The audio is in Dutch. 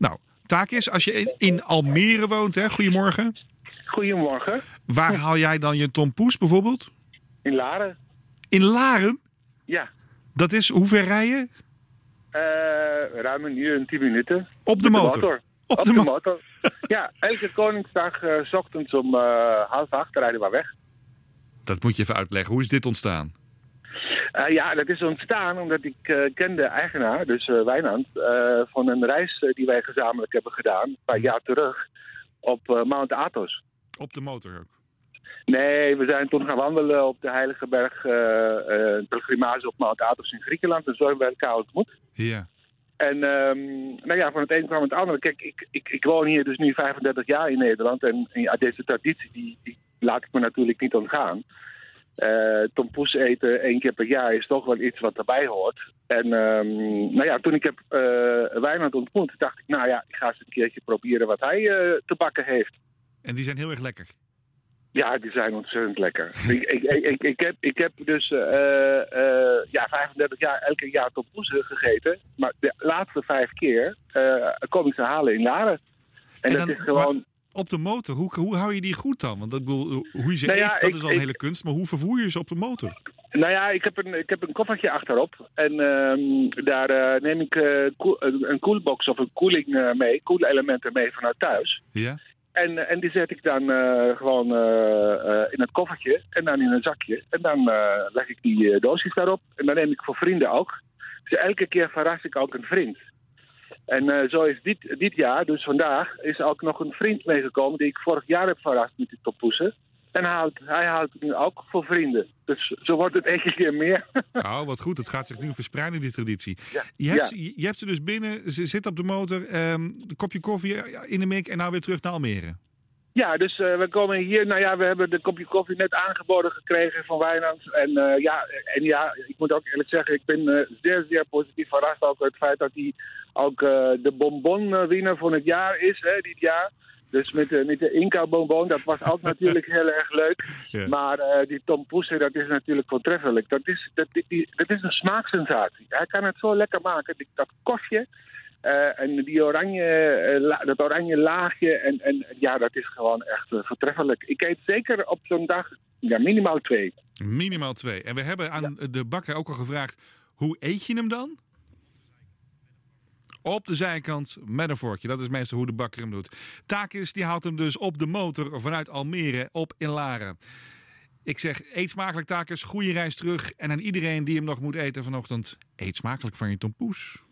Nou, Takis, als je in, Almere woont, hè, goedemorgen. Goedemorgen. Waar haal jij dan je tompoes bijvoorbeeld? In Laren? In Laren? Ja. Dat is, hoe ver rijden? Uh, ruim een uur en tien minuten. Op de, motor. motor? Op, Op de, de, mo- motor. ja, elke Koningsdag uh, s ochtends om uh, half acht rijden we weg. Dat moet je even uitleggen. Hoe is dit ontstaan? Uh, ja, dat is ontstaan omdat ik uh, ken de eigenaar, dus uh, Wijnand, van een reis die wij gezamenlijk hebben gedaan, een paar jaar terug, op Mount Athos. Op de motor ook? Nee, we zijn toen gaan wandelen op de Heilige Berg, uh, pelgrimage op Mount Athos in Griekenland. En zo hebben we elkaar ontmoet. Ja. En um, nou ja, van het een kwam het andere. Kijk, ik, ik, ik woon hier dus nu 35 jaar in Nederland. En, en ja, deze traditie, die, die laat ik me natuurlijk niet ontgaan. Uh, tompoes eten één keer per jaar is toch wel iets wat erbij hoort. En um, nou ja, toen ik heb uh, Wijnand ontmoet, dacht ik, nou ja, ik ga eens een keertje proberen wat hij uh, te bakken heeft. En die zijn heel erg lekker. Ja, die zijn ontzettend lekker. ik, ik, ik, ik, heb, ik heb dus uh, uh, ja, 35 jaar elke jaar tompoes gegeten. Maar de laatste vijf keer kom ik ze halen in Laren. En, en dat is gewoon... Op de motor, hoe, hoe hou je die goed dan? Want dat, bedoel, hoe je ze Nou ja, eet, dat ik- is al een ik- hele kunst. Maar hoe vervoer je ze op de motor? Nou ja, ik heb een, ik heb een koffertje achterop. En ehm, daar eh, neem ik eh, een, koelbox of een koeling eh, mee, koelelementen mee vanuit thuis. Ja? En, en die zet ik dan gewoon in het koffertje en dan in een zakje. En dan leg ik die doosjes daarop. En dan neem ik voor vrienden ook. Dus elke keer verras ik ook een vriend. En eh, zo is dit, dit jaar, dus vandaag, is ook nog een vriend meegekomen die ik vorig jaar heb verrast met die. En hij houdt, hij houdt nu ook voor vrienden. Dus zo wordt het elke keer meer. Nou, wat goed. Het gaat zich nu verspreiden, die traditie. Ja. Je, hebt, Ja. je hebt ze dus binnen, ze zit op de motor, ehm, een kopje koffie in de mik en nou weer terug naar Almere. Ja, dus eh, we komen hier. Nou ja, we hebben de kopje koffie net aangeboden gekregen van Wijnand. En, eh, ja, en ja, ik moet ook eerlijk zeggen, ik ben eh, zeer, zeer positief verrast ook het feit dat hij ook de bonbon-winnaar van het jaar is, hè, dit jaar. Dus met, de met de Inca bonbon, dat was ook natuurlijk heel erg leuk. Ja. Maar die Tom Poese, dat is natuurlijk voortreffelijk. Dat is, dat, die- dat is een smaaksensatie. Hij kan het zo lekker maken. Dat kofje eh, en die oranje, eh, dat oranje laagje. En, en ja, dat is gewoon echt eh, voortreffelijk. Ik eet zeker op zo'n dag ja, minimaal twee. Minimaal twee. En we hebben aan de bakker ook al gevraagd, hoe eet je hem dan? Op de zijkant met een vorkje. Dat is meestal hoe de bakker hem doet. Takis die haalt hem dus op de motor vanuit Almere op in Laren. Ik zeg, eet smakelijk Takis, goede reis terug. En aan iedereen die hem nog moet eten vanochtend, eet smakelijk van je tompoes.